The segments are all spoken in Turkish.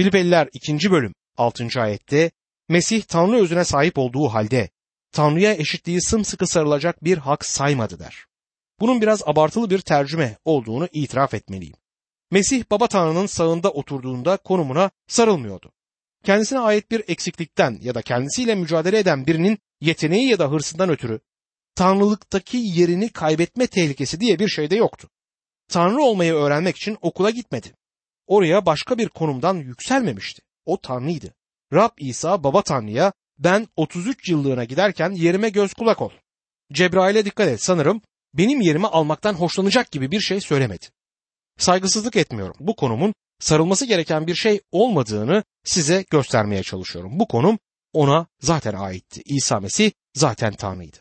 Filipeliler 2. bölüm 6. ayette Mesih Tanrı özüne sahip olduğu halde Tanrı'ya eşitliği sımsıkı sarılacak bir hak saymadı der. Bunun biraz abartılı bir tercüme olduğunu itiraf etmeliyim. Mesih Baba Tanrı'nın sağında oturduğunda konumuna sarılmıyordu. Kendisine ait bir eksiklikten ya da kendisiyle mücadele eden birinin yeteneği ya da hırsından ötürü tanrılıktaki yerini kaybetme tehlikesi diye bir şey de yoktu. Tanrı olmayı öğrenmek için okula gitmedi. Oraya başka bir konumdan yükselmemişti. O Tanrıydı. Rab İsa Baba Tanrı'ya ben 33 yıllığına giderken yerime göz kulak ol. Cebrail'e dikkat et sanırım benim yerimi almaktan hoşlanacak gibi bir şey söylemedi. Saygısızlık etmiyorum. Bu konumun sarılması gereken bir şey olmadığını size göstermeye çalışıyorum. Bu konum ona zaten aitti. İsa Mesih zaten Tanrı'ydı.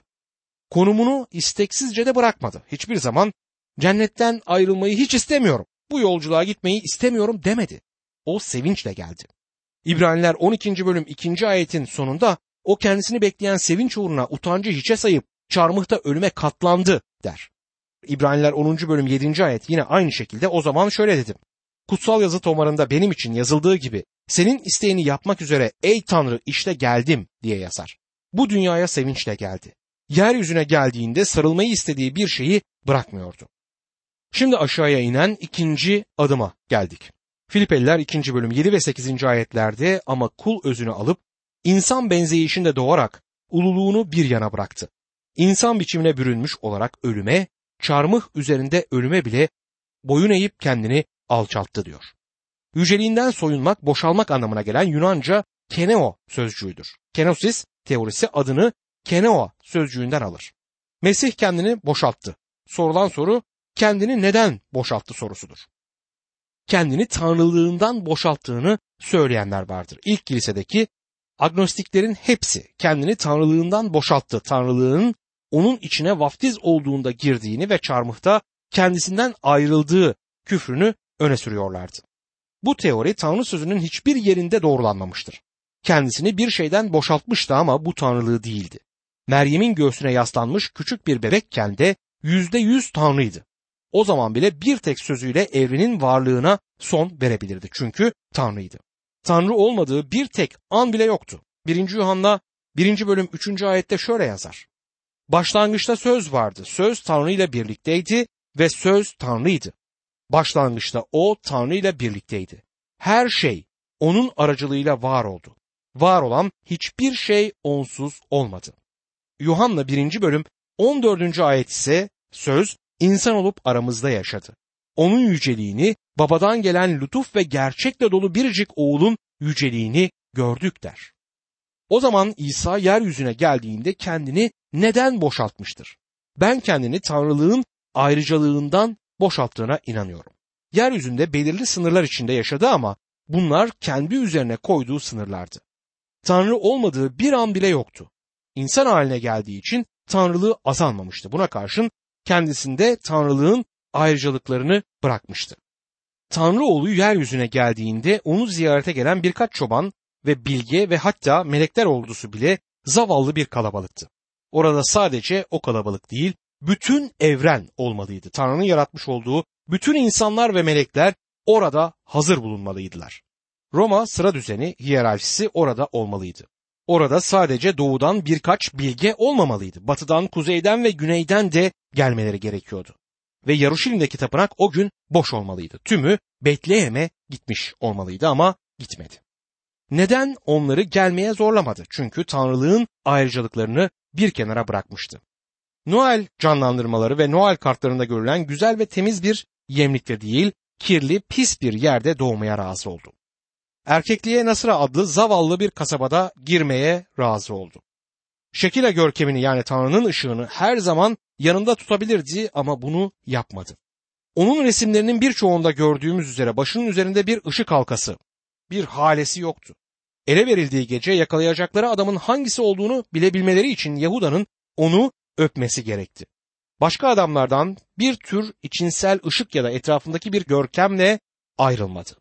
Konumunu isteksizce de bırakmadı. Hiçbir zaman cennetten ayrılmayı hiç istemiyorum. Bu yolculuğa gitmeyi istemiyorum demedi. O sevinçle geldi. İbraniler 12. bölüm 2. ayetin sonunda o kendisini bekleyen sevinç uğruna utancı hiçe sayıp çarmıhta ölüme katlandı der. İbraniler 10. bölüm 7. ayet yine aynı şekilde o zaman şöyle dedim. Kutsal yazı tomarında benim için yazıldığı gibi senin isteğini yapmak üzere ey Tanrı işte geldim diye yazar. Bu dünyaya sevinçle geldi. Yeryüzüne geldiğinde sarılmayı istediği bir şeyi bırakmıyordu. Şimdi aşağıya inen ikinci adıma geldik. Filipeliler 2. bölüm 7 ve 8. ayetlerde ama kul özünü alıp insan benzeyişinde doğarak ululuğunu bir yana bıraktı. İnsan biçimine bürünmüş olarak ölüme, çarmıh üzerinde ölüme bile boyun eğip kendini alçalttı diyor. Yüceliğinden soyunmak, boşalmak anlamına gelen Yunanca keneo sözcüğüdür. Kenosis teorisi adını keneo sözcüğünden alır. Mesih kendini boşalttı. Sorulan soru kendini neden boşalttı sorusudur. Kendini tanrılığından boşalttığını söyleyenler vardır. İlk kilisedeki agnostiklerin hepsi kendini tanrılığından boşalttı. Tanrılığın onun içine vaftiz olduğunda girdiğini ve çarmıhta kendisinden ayrıldığı küfrünü öne sürüyorlardı. Bu teori Tanrı sözünün hiçbir yerinde doğrulanmamıştır. Kendisini bir şeyden boşaltmıştı ama bu tanrılığı değildi. Meryem'in göğsüne yaslanmış küçük bir bebekken de yüzde yüz tanrıydı. O zaman bile bir tek sözüyle evrenin varlığına son verebilirdi çünkü tanrıydı. Tanrı olmadığı bir tek an bile yoktu. 1. Yuhanna 1. bölüm 3. ayette şöyle yazar. Başlangıçta söz vardı. Söz Tanrı ile birlikteydi ve söz Tanrıydı. Başlangıçta o Tanrı ile birlikteydi. Her şey onun aracılığıyla var oldu. Var olan hiçbir şey onsuz olmadı. Yuhanna 1. bölüm 14. ayet ise söz insan olup aramızda yaşadı. Onun yüceliğini babadan gelen lütuf ve gerçekle dolu biricik oğulun yüceliğini gördük der. O zaman İsa yeryüzüne geldiğinde kendini neden boşaltmıştır? Ben kendini tanrılığın ayrıcalığından boşalttığına inanıyorum. Yeryüzünde belirli sınırlar içinde yaşadı ama bunlar kendi üzerine koyduğu sınırlardı. Tanrı olmadığı bir an bile yoktu. İnsan haline geldiği için tanrılığı azalmamıştı. Buna karşın kendisinde tanrılığın ayrıcalıklarını bırakmıştı. Tanrı oğlu yeryüzüne geldiğinde onu ziyarete gelen birkaç çoban ve bilge ve hatta melekler ordusu bile zavallı bir kalabalıktı. Orada sadece o kalabalık değil, bütün evren olmalıydı. Tanrı'nın yaratmış olduğu bütün insanlar ve melekler orada hazır bulunmalıydılar. Roma sıra düzeni, hiyerarşisi orada olmalıydı. Orada sadece doğudan birkaç bilge olmamalıydı. Batıdan, kuzeyden ve güneyden de gelmeleri gerekiyordu. Ve Yaruşilim'deki tapınak o gün boş olmalıydı. Tümü Betlehem'e gitmiş olmalıydı ama gitmedi. Neden onları gelmeye zorlamadı? Çünkü Tanrılığın ayrıcalıklarını bir kenara bırakmıştı. Noel canlandırmaları ve Noel kartlarında görülen güzel ve temiz bir yemlikte değil, kirli, pis bir yerde doğmaya razı oldu. Erkekliğe Nasıra adlı zavallı bir kasabada girmeye razı oldu. Şekile görkemini yani Tanrı'nın ışığını her zaman yanında tutabilirdi ama bunu yapmadı. Onun resimlerinin birçoğunda gördüğümüz üzere başının üzerinde bir ışık halkası, bir halesi yoktu. Ele verildiği gece yakalayacakları adamın hangisi olduğunu bilebilmeleri için Yahuda'nın onu öpmesi gerekti. Başka adamlardan bir tür içinsel ışık ya da etrafındaki bir görkemle ayrılmadı.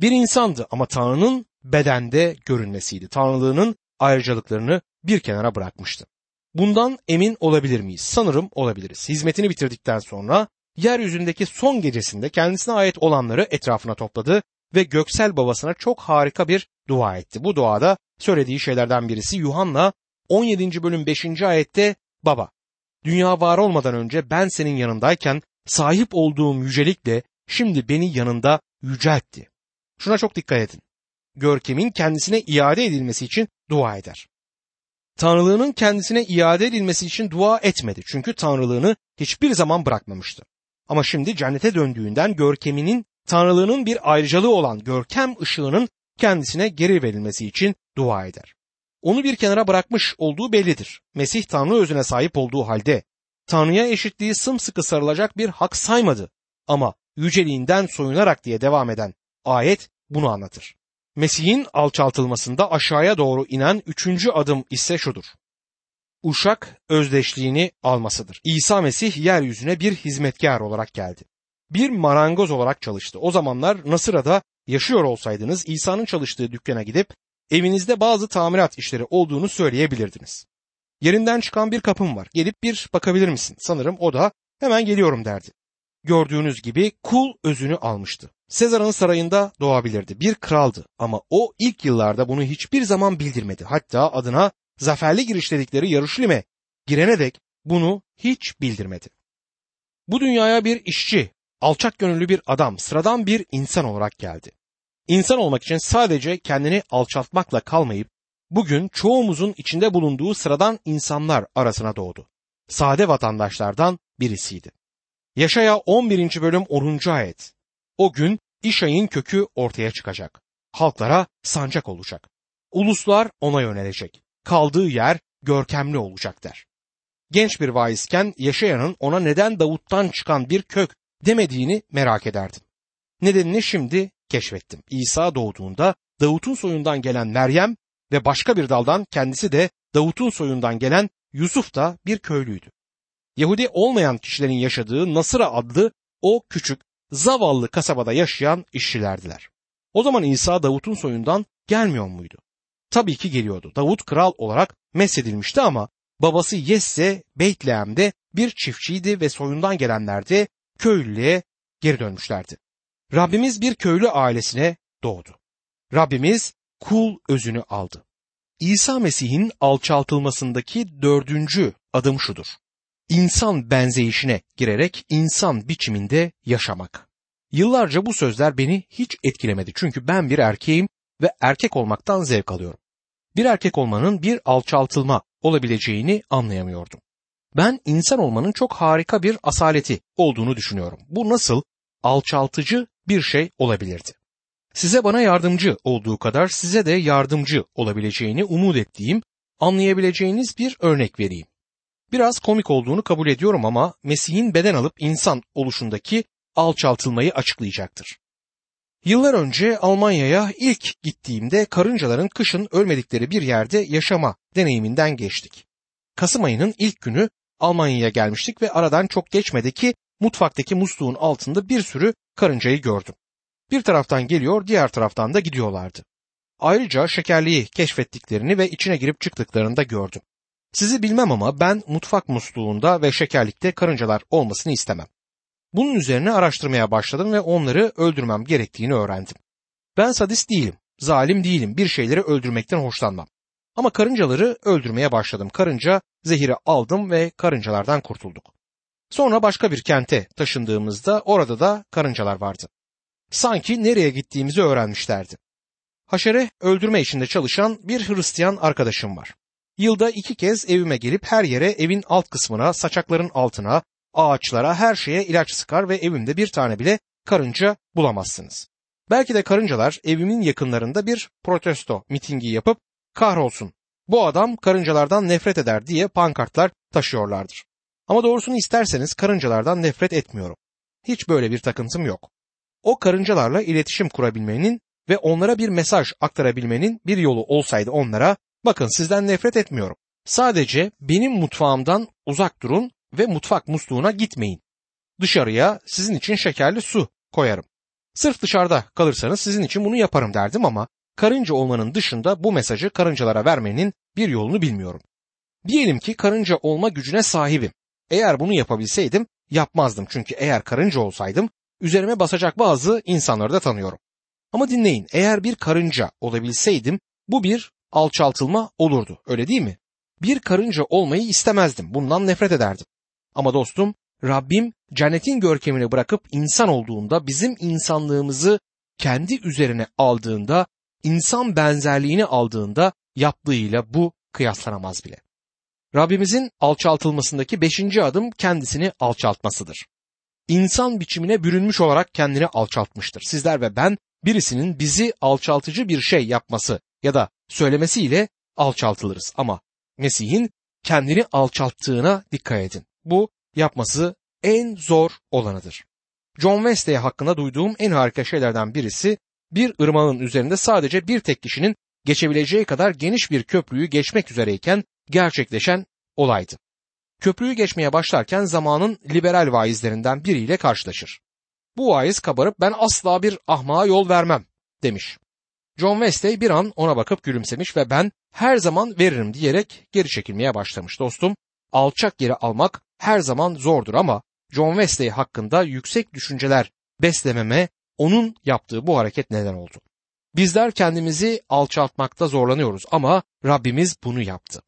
Bir insandı ama Tanrı'nın bedende görünmesiydi. Tanrılığının ayrıcalıklarını bir kenara bırakmıştı. Bundan emin olabilir miyiz? Sanırım olabiliriz. Hizmetini bitirdikten sonra yeryüzündeki son gecesinde kendisine ait olanları etrafına topladı ve göksel babasına çok harika bir dua etti. Bu duada söylediği şeylerden birisi Yuhanna 17. bölüm 5. ayette Baba, dünya var olmadan önce ben senin yanındayken sahip olduğum yücelikle şimdi beni yanında yüceltti. Şuna çok dikkat edin. Görkemin kendisine iade edilmesi için dua eder. Tanrılığının kendisine iade edilmesi için dua etmedi. Çünkü tanrılığını hiçbir zaman bırakmamıştı. Ama şimdi cennete döndüğünden görkeminin tanrılığının bir ayrıcalığı olan görkem ışığının kendisine geri verilmesi için dua eder. Onu bir kenara bırakmış olduğu bellidir. Mesih Tanrı özüne sahip olduğu halde Tanrı'ya eşitliği sımsıkı sarılacak bir hak saymadı. Ama yüceliğinden soyunarak diye devam eden ayet bunu anlatır. Mesih'in alçaltılmasında aşağıya doğru inen üçüncü adım ise şudur. Uşak özdeşliğini almasıdır. İsa Mesih yeryüzüne bir hizmetkar olarak geldi. Bir marangoz olarak çalıştı. O zamanlar Nasıra'da yaşıyor olsaydınız İsa'nın çalıştığı dükkana gidip evinizde bazı tamirat işleri olduğunu söyleyebilirdiniz. Yerinden çıkan bir kapım var. Gelip bir bakabilir misin? Sanırım o da hemen geliyorum derdi. Gördüğünüz gibi kul özünü almıştı. Sezar'ın sarayında doğabilirdi. Bir kraldı ama o ilk yıllarda bunu hiçbir zaman bildirmedi. Hatta adına zaferli giriş dedikleri Yarışlim'e girene dek bunu hiç bildirmedi. Bu dünyaya bir işçi, alçak gönüllü bir adam, sıradan bir insan olarak geldi. İnsan olmak için sadece kendini alçaltmakla kalmayıp bugün çoğumuzun içinde bulunduğu sıradan insanlar arasına doğdu. Sade vatandaşlardan birisiydi. Yaşaya 11. bölüm 10. ayet. O gün İşay'ın kökü ortaya çıkacak. Halklara sancak olacak. Uluslar ona yönelecek. Kaldığı yer görkemli olacak der. Genç bir vaizken Yaşayan'ın ona neden Davut'tan çıkan bir kök demediğini merak ederdim. Nedenini şimdi keşfettim. İsa doğduğunda Davut'un soyundan gelen Meryem ve başka bir daldan kendisi de Davut'un soyundan gelen Yusuf da bir köylüydü. Yahudi olmayan kişilerin yaşadığı Nasıra adlı o küçük zavallı kasabada yaşayan işçilerdiler. O zaman İsa Davut'un soyundan gelmiyor muydu? Tabii ki geliyordu. Davut kral olarak mesedilmişti ama babası Yesse Beytlehem'de bir çiftçiydi ve soyundan gelenler de köylüye geri dönmüşlerdi. Rabbimiz bir köylü ailesine doğdu. Rabbimiz kul özünü aldı. İsa Mesih'in alçaltılmasındaki dördüncü adım şudur. İnsan benzeyişine girerek insan biçiminde yaşamak. Yıllarca bu sözler beni hiç etkilemedi çünkü ben bir erkeğim ve erkek olmaktan zevk alıyorum. Bir erkek olmanın bir alçaltılma olabileceğini anlayamıyordum. Ben insan olmanın çok harika bir asaleti olduğunu düşünüyorum. Bu nasıl alçaltıcı bir şey olabilirdi? Size bana yardımcı olduğu kadar size de yardımcı olabileceğini umut ettiğim, anlayabileceğiniz bir örnek vereyim. Biraz komik olduğunu kabul ediyorum ama Mesih'in beden alıp insan oluşundaki alçaltılmayı açıklayacaktır. Yıllar önce Almanya'ya ilk gittiğimde karıncaların kışın ölmedikleri bir yerde yaşama deneyiminden geçtik. Kasım ayının ilk günü Almanya'ya gelmiştik ve aradan çok geçmedi ki mutfaktaki musluğun altında bir sürü karıncayı gördüm. Bir taraftan geliyor, diğer taraftan da gidiyorlardı. Ayrıca şekerliği keşfettiklerini ve içine girip çıktıklarını da gördüm. Sizi bilmem ama ben mutfak musluğunda ve şekerlikte karıncalar olmasını istemem. Bunun üzerine araştırmaya başladım ve onları öldürmem gerektiğini öğrendim. Ben sadist değilim, zalim değilim, bir şeyleri öldürmekten hoşlanmam. Ama karıncaları öldürmeye başladım. Karınca zehiri aldım ve karıncalardan kurtulduk. Sonra başka bir kente taşındığımızda orada da karıncalar vardı. Sanki nereye gittiğimizi öğrenmişlerdi. Haşere öldürme işinde çalışan bir Hristiyan arkadaşım var. Yılda iki kez evime gelip her yere evin alt kısmına, saçakların altına, ağaçlara, her şeye ilaç sıkar ve evimde bir tane bile karınca bulamazsınız. Belki de karıncalar evimin yakınlarında bir protesto mitingi yapıp kahrolsun bu adam karıncalardan nefret eder diye pankartlar taşıyorlardır. Ama doğrusunu isterseniz karıncalardan nefret etmiyorum. Hiç böyle bir takıntım yok. O karıncalarla iletişim kurabilmenin ve onlara bir mesaj aktarabilmenin bir yolu olsaydı onlara bakın sizden nefret etmiyorum. Sadece benim mutfağımdan uzak durun ve mutfak musluğuna gitmeyin. Dışarıya sizin için şekerli su koyarım. Sırf dışarıda kalırsanız sizin için bunu yaparım derdim ama karınca olmanın dışında bu mesajı karıncalara vermenin bir yolunu bilmiyorum. Diyelim ki karınca olma gücüne sahibim. Eğer bunu yapabilseydim yapmazdım çünkü eğer karınca olsaydım üzerime basacak bazı insanları da tanıyorum. Ama dinleyin eğer bir karınca olabilseydim bu bir alçaltılma olurdu öyle değil mi? Bir karınca olmayı istemezdim bundan nefret ederdim. Ama dostum Rabbim cennetin görkemini bırakıp insan olduğunda bizim insanlığımızı kendi üzerine aldığında insan benzerliğini aldığında yaptığıyla bu kıyaslanamaz bile. Rabbimizin alçaltılmasındaki beşinci adım kendisini alçaltmasıdır. İnsan biçimine bürünmüş olarak kendini alçaltmıştır. Sizler ve ben birisinin bizi alçaltıcı bir şey yapması ya da söylemesiyle alçaltılırız. Ama Mesih'in kendini alçalttığına dikkat edin. Bu yapması en zor olanıdır. John Wesley hakkında duyduğum en harika şeylerden birisi bir ırmağın üzerinde sadece bir tek kişinin geçebileceği kadar geniş bir köprüyü geçmek üzereyken gerçekleşen olaydı. Köprüyü geçmeye başlarken zamanın liberal vaizlerinden biriyle karşılaşır. Bu vaiz kabarıp ben asla bir ahmağa yol vermem demiş. John Wesley bir an ona bakıp gülümsemiş ve ben her zaman veririm diyerek geri çekilmeye başlamış dostum. Alçak yeri almak her zaman zordur ama John Wesley hakkında yüksek düşünceler beslememe onun yaptığı bu hareket neden oldu. Bizler kendimizi alçaltmakta zorlanıyoruz ama Rabbimiz bunu yaptı.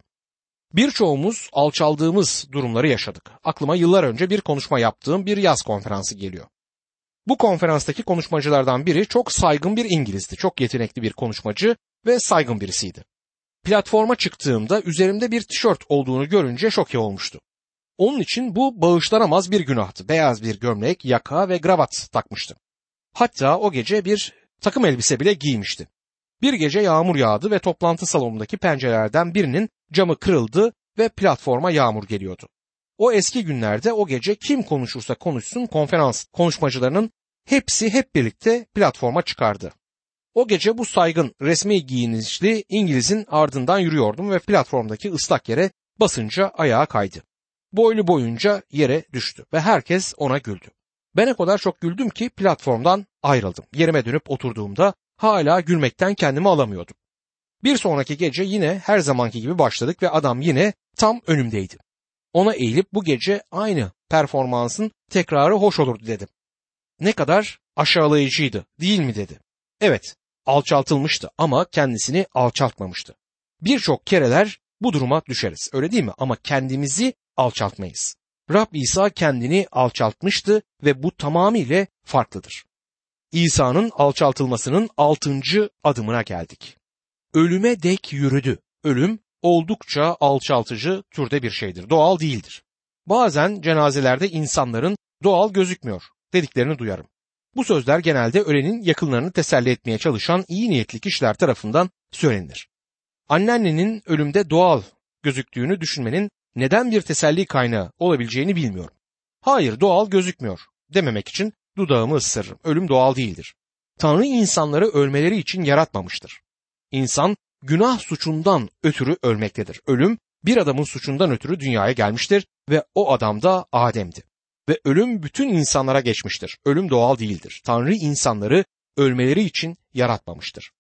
Birçoğumuz alçaldığımız durumları yaşadık. Aklıma yıllar önce bir konuşma yaptığım bir yaz konferansı geliyor. Bu konferanstaki konuşmacılardan biri çok saygın bir İngilizdi. Çok yetenekli bir konuşmacı ve saygın birisiydi. Platforma çıktığımda üzerimde bir tişört olduğunu görünce şoke olmuştu. Onun için bu bağışlanamaz bir günahtı. Beyaz bir gömlek, yaka ve kravat takmıştı. Hatta o gece bir takım elbise bile giymişti. Bir gece yağmur yağdı ve toplantı salonundaki pencerelerden birinin camı kırıldı ve platforma yağmur geliyordu. O eski günlerde o gece kim konuşursa konuşsun konferans konuşmacılarının hepsi hep birlikte platforma çıkardı. O gece bu saygın resmi giyinişli İngiliz'in ardından yürüyordum ve platformdaki ıslak yere basınca ayağa kaydı. Boylu boyunca yere düştü ve herkes ona güldü. Ben o kadar çok güldüm ki platformdan ayrıldım. Yerime dönüp oturduğumda hala gülmekten kendimi alamıyordum. Bir sonraki gece yine her zamanki gibi başladık ve adam yine tam önümdeydi. Ona eğilip bu gece aynı performansın tekrarı hoş olurdu dedim. Ne kadar aşağılayıcıydı değil mi dedi. Evet alçaltılmıştı ama kendisini alçaltmamıştı. Birçok kereler bu duruma düşeriz öyle değil mi? Ama kendimizi alçaltmayız. Rab İsa kendini alçaltmıştı ve bu tamamıyla farklıdır. İsa'nın alçaltılmasının altıncı adımına geldik. Ölüme dek yürüdü. Ölüm oldukça alçaltıcı türde bir şeydir. Doğal değildir. Bazen cenazelerde insanların doğal gözükmüyor dediklerini duyarım. Bu sözler genelde ölenin yakınlarını teselli etmeye çalışan iyi niyetli kişiler tarafından söylenir. Anneannenin ölümde doğal gözüktüğünü düşünmenin neden bir teselli kaynağı olabileceğini bilmiyorum. Hayır doğal gözükmüyor dememek için dudağımı ısırırım. Ölüm doğal değildir. Tanrı insanları ölmeleri için yaratmamıştır. İnsan günah suçundan ötürü ölmektedir. Ölüm bir adamın suçundan ötürü dünyaya gelmiştir ve o adam da Adem'di. Ve ölüm bütün insanlara geçmiştir. Ölüm doğal değildir. Tanrı insanları ölmeleri için yaratmamıştır.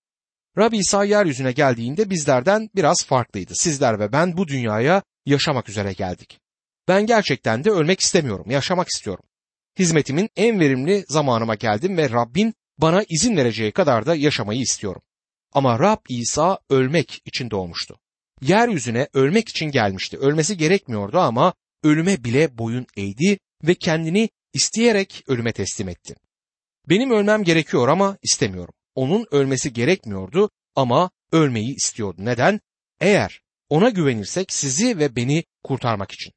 Rabbi İsa yeryüzüne geldiğinde bizlerden biraz farklıydı. Sizler ve ben bu dünyaya yaşamak üzere geldik. Ben gerçekten de ölmek istemiyorum, yaşamak istiyorum. Hizmetimin en verimli zamanıma geldim ve Rabbin bana izin vereceği kadar da yaşamayı istiyorum. Ama Rab İsa ölmek için doğmuştu. Yeryüzüne ölmek için gelmişti. Ölmesi gerekmiyordu ama ölüme bile boyun eğdi ve kendini isteyerek ölüme teslim etti. Benim ölmem gerekiyor ama istemiyorum. Onun ölmesi gerekmiyordu ama ölmeyi istiyordu. Neden? Eğer ona güvenirsek sizi ve beni kurtarmak için.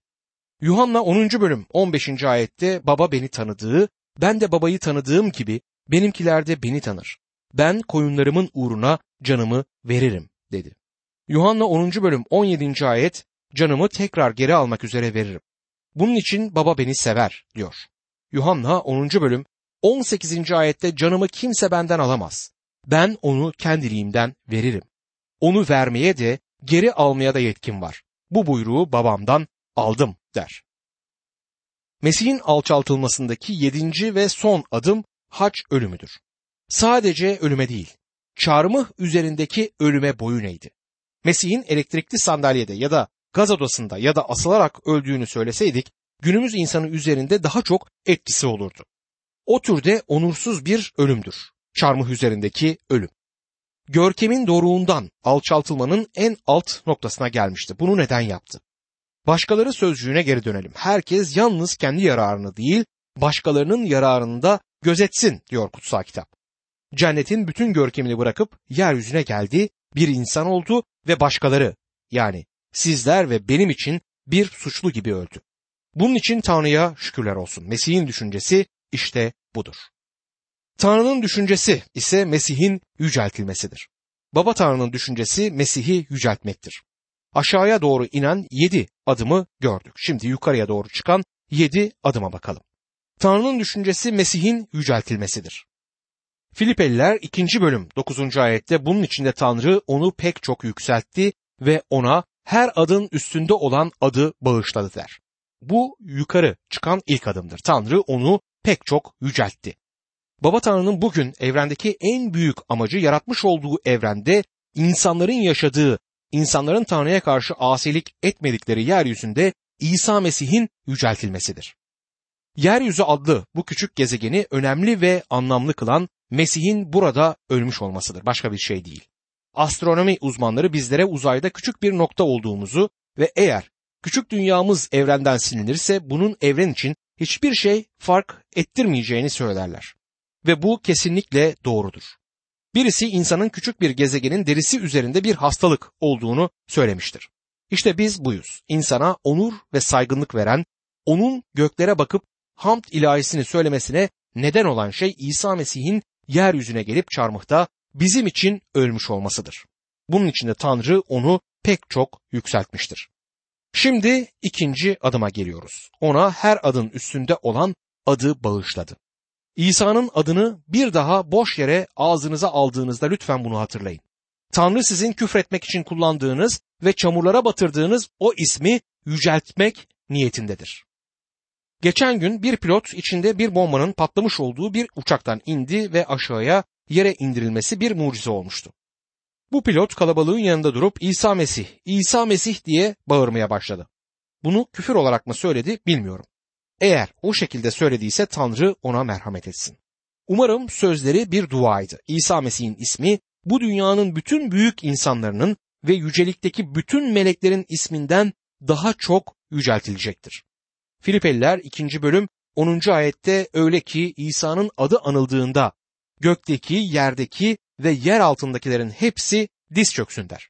Yuhanna 10. bölüm 15. ayette baba beni tanıdığı, ben de babayı tanıdığım gibi benimkiler de beni tanır. Ben koyunlarımın uğruna canımı veririm dedi. Yuhanna 10. bölüm 17. ayet canımı tekrar geri almak üzere veririm. Bunun için baba beni sever diyor. Yuhanna 10. bölüm 18. ayette canımı kimse benden alamaz. Ben onu kendiliğimden veririm. Onu vermeye de geri almaya da yetkim var. Bu buyruğu babamdan aldım der. Mesih'in alçaltılmasındaki yedinci ve son adım haç ölümüdür. Sadece ölüme değil, çarmıh üzerindeki ölüme boyun eğdi. Mesih'in elektrikli sandalyede ya da gaz odasında ya da asılarak öldüğünü söyleseydik, günümüz insanı üzerinde daha çok etkisi olurdu. O türde onursuz bir ölümdür. çarmıh üzerindeki ölüm. Görkemin doruğundan alçaltılmanın en alt noktasına gelmişti. Bunu neden yaptı? Başkaları sözcüğüne geri dönelim. Herkes yalnız kendi yararını değil, başkalarının yararını da gözetsin diyor kutsal kitap. Cennetin bütün görkemini bırakıp yeryüzüne geldi, bir insan oldu ve başkaları yani sizler ve benim için bir suçlu gibi öldü. Bunun için Tanrı'ya şükürler olsun. Mesih'in düşüncesi işte budur. Tanrı'nın düşüncesi ise Mesih'in yüceltilmesidir. Baba Tanrı'nın düşüncesi Mesih'i yüceltmektir. Aşağıya doğru inen yedi adımı gördük. Şimdi yukarıya doğru çıkan yedi adıma bakalım. Tanrı'nın düşüncesi Mesih'in yüceltilmesidir. Filipeliler 2. bölüm 9. ayette bunun içinde Tanrı onu pek çok yükseltti ve ona her adın üstünde olan adı bağışladı der. Bu yukarı çıkan ilk adımdır. Tanrı onu pek çok yüceltti. Baba Tanrı'nın bugün evrendeki en büyük amacı yaratmış olduğu evrende insanların yaşadığı, insanların Tanrı'ya karşı asilik etmedikleri yeryüzünde İsa Mesih'in yüceltilmesidir. Yeryüzü adlı bu küçük gezegeni önemli ve anlamlı kılan Mesih'in burada ölmüş olmasıdır. Başka bir şey değil. Astronomi uzmanları bizlere uzayda küçük bir nokta olduğumuzu ve eğer küçük dünyamız evrenden silinirse bunun evren için hiçbir şey fark ettirmeyeceğini söylerler. Ve bu kesinlikle doğrudur. Birisi insanın küçük bir gezegenin derisi üzerinde bir hastalık olduğunu söylemiştir. İşte biz buyuz. İnsana onur ve saygınlık veren, onun göklere bakıp hamd ilahisini söylemesine neden olan şey İsa Mesih'in yeryüzüne gelip çarmıhta bizim için ölmüş olmasıdır. Bunun için de Tanrı onu pek çok yükseltmiştir. Şimdi ikinci adıma geliyoruz. Ona her adın üstünde olan adı bağışladı. İsa'nın adını bir daha boş yere ağzınıza aldığınızda lütfen bunu hatırlayın. Tanrı sizin küfretmek için kullandığınız ve çamurlara batırdığınız o ismi yüceltmek niyetindedir. Geçen gün bir pilot içinde bir bombanın patlamış olduğu bir uçaktan indi ve aşağıya yere indirilmesi bir mucize olmuştu. Bu pilot kalabalığın yanında durup İsa Mesih, İsa Mesih diye bağırmaya başladı. Bunu küfür olarak mı söyledi bilmiyorum. Eğer o şekilde söylediyse Tanrı ona merhamet etsin. Umarım sözleri bir duaydı. İsa Mesih'in ismi bu dünyanın bütün büyük insanlarının ve yücelikteki bütün meleklerin isminden daha çok yüceltilecektir. Filipeliler 2. bölüm 10. ayette öyle ki İsa'nın adı anıldığında gökteki, yerdeki ve yer altındakilerin hepsi diz çöksün der.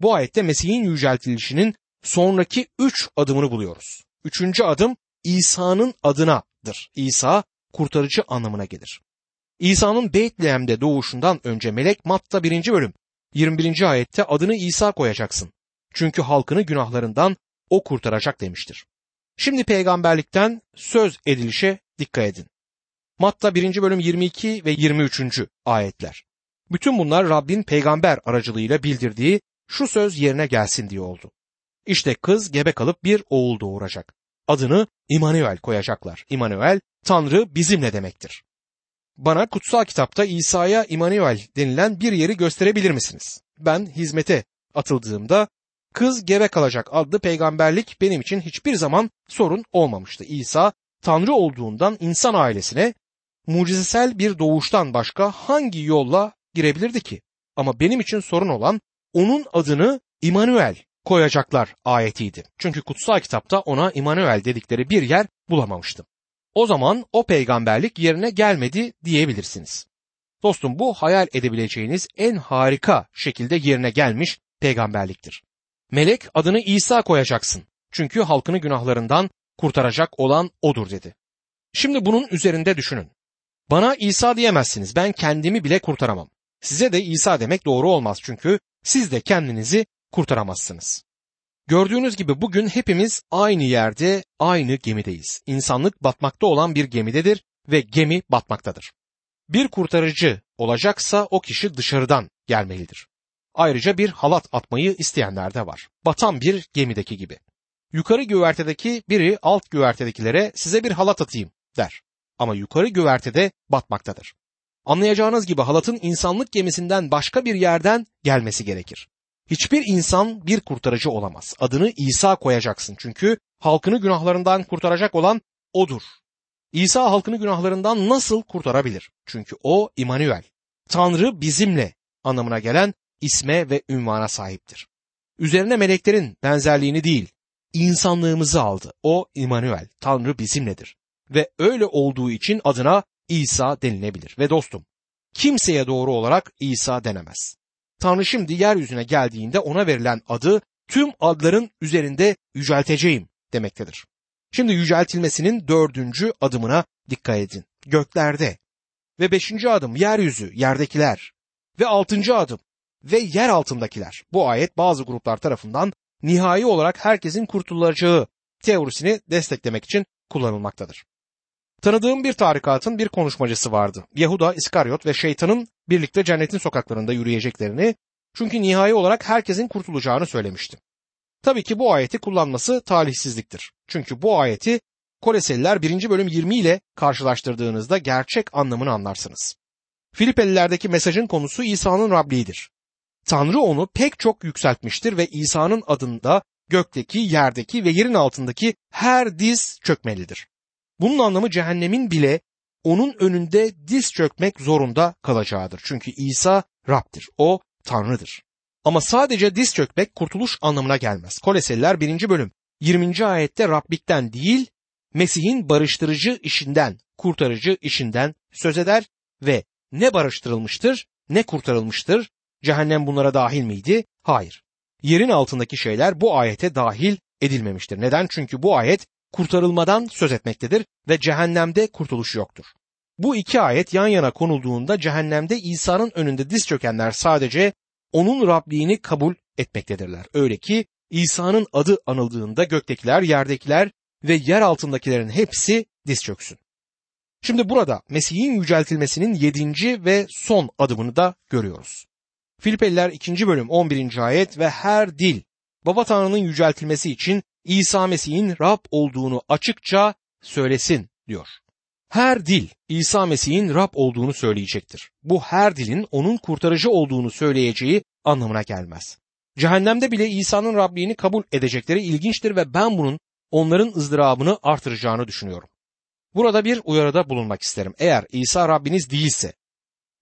Bu ayette Mesih'in yüceltilişinin sonraki üç adımını buluyoruz. Üçüncü adım İsa'nın adınadır. İsa kurtarıcı anlamına gelir. İsa'nın Beytlehem'de doğuşundan önce melek Matta 1. bölüm 21. ayette adını İsa koyacaksın. Çünkü halkını günahlarından o kurtaracak demiştir. Şimdi peygamberlikten söz edilişe dikkat edin. Matta 1. bölüm 22 ve 23. ayetler. Bütün bunlar Rabbin peygamber aracılığıyla bildirdiği şu söz yerine gelsin diye oldu. İşte kız gebe kalıp bir oğul doğuracak. Adını İmanuel koyacaklar. İmanuel Tanrı bizimle demektir. Bana kutsal kitapta İsa'ya İmanuel denilen bir yeri gösterebilir misiniz? Ben hizmete atıldığımda kız gebe kalacak adlı peygamberlik benim için hiçbir zaman sorun olmamıştı. İsa Tanrı olduğundan insan ailesine mucizesel bir doğuştan başka hangi yolla girebilirdi ki? Ama benim için sorun olan onun adını İmanuel koyacaklar ayetiydi. Çünkü kutsal kitapta ona İmanuel dedikleri bir yer bulamamıştım. O zaman o peygamberlik yerine gelmedi diyebilirsiniz. Dostum bu hayal edebileceğiniz en harika şekilde yerine gelmiş peygamberliktir. Melek adını İsa koyacaksın. Çünkü halkını günahlarından kurtaracak olan odur dedi. Şimdi bunun üzerinde düşünün. Bana İsa diyemezsiniz. Ben kendimi bile kurtaramam. Size de İsa demek doğru olmaz çünkü siz de kendinizi kurtaramazsınız. Gördüğünüz gibi bugün hepimiz aynı yerde, aynı gemideyiz. İnsanlık batmakta olan bir gemidedir ve gemi batmaktadır. Bir kurtarıcı olacaksa o kişi dışarıdan gelmelidir. Ayrıca bir halat atmayı isteyenler de var. Batan bir gemideki gibi. Yukarı güvertedeki biri alt güvertedekilere size bir halat atayım der. Ama yukarı güvertede batmaktadır. Anlayacağınız gibi halatın insanlık gemisinden başka bir yerden gelmesi gerekir. Hiçbir insan bir kurtarıcı olamaz. Adını İsa koyacaksın çünkü halkını günahlarından kurtaracak olan odur. İsa halkını günahlarından nasıl kurtarabilir? Çünkü o İmanuel Tanrı bizimle anlamına gelen isme ve ünvana sahiptir. Üzerine meleklerin benzerliğini değil, insanlığımızı aldı. O İmanuel, Tanrı bizimledir. Ve öyle olduğu için adına İsa denilebilir. Ve dostum, kimseye doğru olarak İsa denemez. Tanrı şimdi yeryüzüne geldiğinde ona verilen adı tüm adların üzerinde yücelteceğim demektedir. Şimdi yüceltilmesinin dördüncü adımına dikkat edin. Göklerde ve beşinci adım yeryüzü, yerdekiler ve altıncı adım ve yer altındakiler. Bu ayet bazı gruplar tarafından nihai olarak herkesin kurtulacağı teorisini desteklemek için kullanılmaktadır. Tanıdığım bir tarikatın bir konuşmacısı vardı. Yahuda, İskaryot ve şeytanın birlikte cennetin sokaklarında yürüyeceklerini çünkü nihai olarak herkesin kurtulacağını söylemişti. Tabii ki bu ayeti kullanması talihsizliktir. Çünkü bu ayeti Koleseliler 1. bölüm 20 ile karşılaştırdığınızda gerçek anlamını anlarsınız. Filipelilerdeki mesajın konusu İsa'nın Rabliğidir. Tanrı onu pek çok yükseltmiştir ve İsa'nın adında gökteki, yerdeki ve yerin altındaki her diz çökmelidir. Bunun anlamı cehennemin bile onun önünde diz çökmek zorunda kalacağıdır. Çünkü İsa Rab'dir. O Tanrı'dır. Ama sadece diz çökmek kurtuluş anlamına gelmez. Koleseliler 1. bölüm 20. ayette Rablikten değil Mesih'in barıştırıcı işinden, kurtarıcı işinden söz eder ve ne barıştırılmıştır ne kurtarılmıştır. Cehennem bunlara dahil miydi? Hayır. Yerin altındaki şeyler bu ayete dahil edilmemiştir. Neden? Çünkü bu ayet kurtarılmadan söz etmektedir ve cehennemde kurtuluş yoktur. Bu iki ayet yan yana konulduğunda cehennemde İsa'nın önünde diz çökenler sadece onun Rabliğini kabul etmektedirler. Öyle ki İsa'nın adı anıldığında göktekiler, yerdekiler ve yer altındakilerin hepsi diz çöksün. Şimdi burada Mesih'in yüceltilmesinin yedinci ve son adımını da görüyoruz. Filipeliler 2. bölüm 11. ayet ve her dil Baba Tanrı'nın yüceltilmesi için İsa Mesih'in Rab olduğunu açıkça söylesin diyor. Her dil İsa Mesih'in Rab olduğunu söyleyecektir. Bu her dilin onun kurtarıcı olduğunu söyleyeceği anlamına gelmez. Cehennemde bile İsa'nın Rabliğini kabul edecekleri ilginçtir ve ben bunun onların ızdırabını artıracağını düşünüyorum. Burada bir uyarıda bulunmak isterim. Eğer İsa Rabbiniz değilse,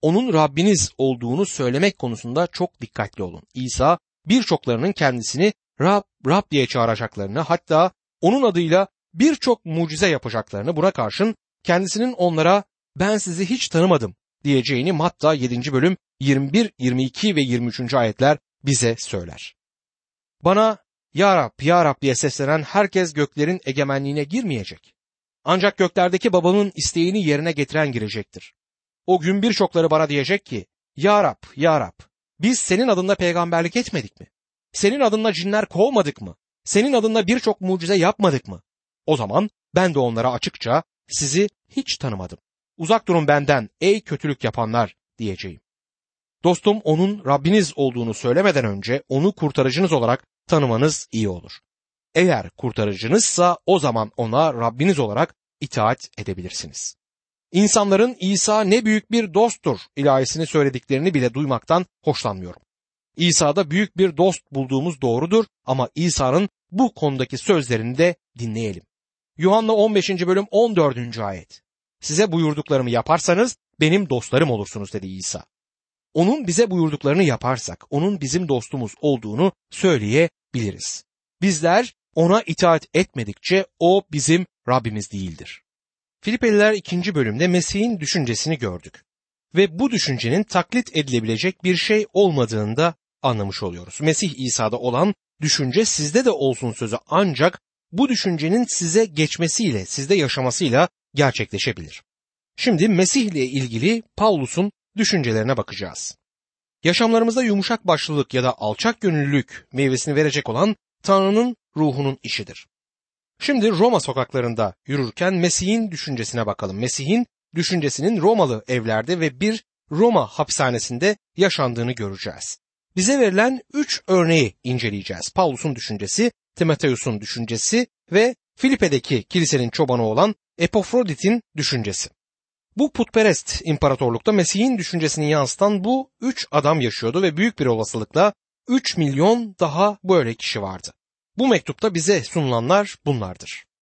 onun Rabbiniz olduğunu söylemek konusunda çok dikkatli olun. İsa birçoklarının kendisini Rab, Rab diye çağıracaklarını hatta onun adıyla birçok mucize yapacaklarını buna karşın kendisinin onlara ben sizi hiç tanımadım diyeceğini Matta 7. bölüm 21, 22 ve 23. ayetler bize söyler. Bana Ya Rab, Ya Rab diye seslenen herkes göklerin egemenliğine girmeyecek. Ancak göklerdeki babamın isteğini yerine getiren girecektir. O gün birçokları bana diyecek ki, Ya Rab, Ya Rab, biz senin adında peygamberlik etmedik mi? Senin adınla cinler kovmadık mı? Senin adınla birçok mucize yapmadık mı? O zaman ben de onlara açıkça sizi hiç tanımadım. Uzak durun benden ey kötülük yapanlar diyeceğim. Dostum onun Rabbiniz olduğunu söylemeden önce onu kurtarıcınız olarak tanımanız iyi olur. Eğer kurtarıcınızsa o zaman ona Rabbiniz olarak itaat edebilirsiniz. İnsanların İsa ne büyük bir dosttur ilahisini söylediklerini bile duymaktan hoşlanmıyorum. İsa'da büyük bir dost bulduğumuz doğrudur ama İsa'nın bu konudaki sözlerini de dinleyelim. Yuhanna 15. bölüm 14. ayet. Size buyurduklarımı yaparsanız benim dostlarım olursunuz dedi İsa. Onun bize buyurduklarını yaparsak onun bizim dostumuz olduğunu söyleyebiliriz. Bizler ona itaat etmedikçe o bizim Rabbimiz değildir. Filipeliler 2. bölümde Mesih'in düşüncesini gördük ve bu düşüncenin taklit edilebilecek bir şey olmadığını da anlamış oluyoruz. Mesih İsa'da olan düşünce sizde de olsun sözü ancak bu düşüncenin size geçmesiyle, sizde yaşamasıyla gerçekleşebilir. Şimdi Mesih ile ilgili Paulus'un düşüncelerine bakacağız. Yaşamlarımızda yumuşak başlılık ya da alçak gönüllülük meyvesini verecek olan Tanrı'nın ruhunun işidir. Şimdi Roma sokaklarında yürürken Mesih'in düşüncesine bakalım. Mesih'in düşüncesinin Romalı evlerde ve bir Roma hapishanesinde yaşandığını göreceğiz. Bize verilen üç örneği inceleyeceğiz. Paulus'un düşüncesi, Timoteus'un düşüncesi ve Filipe'deki kilisenin çobanı olan Epofrodit'in düşüncesi. Bu putperest imparatorlukta Mesih'in düşüncesini yansıtan bu üç adam yaşıyordu ve büyük bir olasılıkla 3 milyon daha böyle kişi vardı. Bu mektupta bize sunulanlar bunlardır.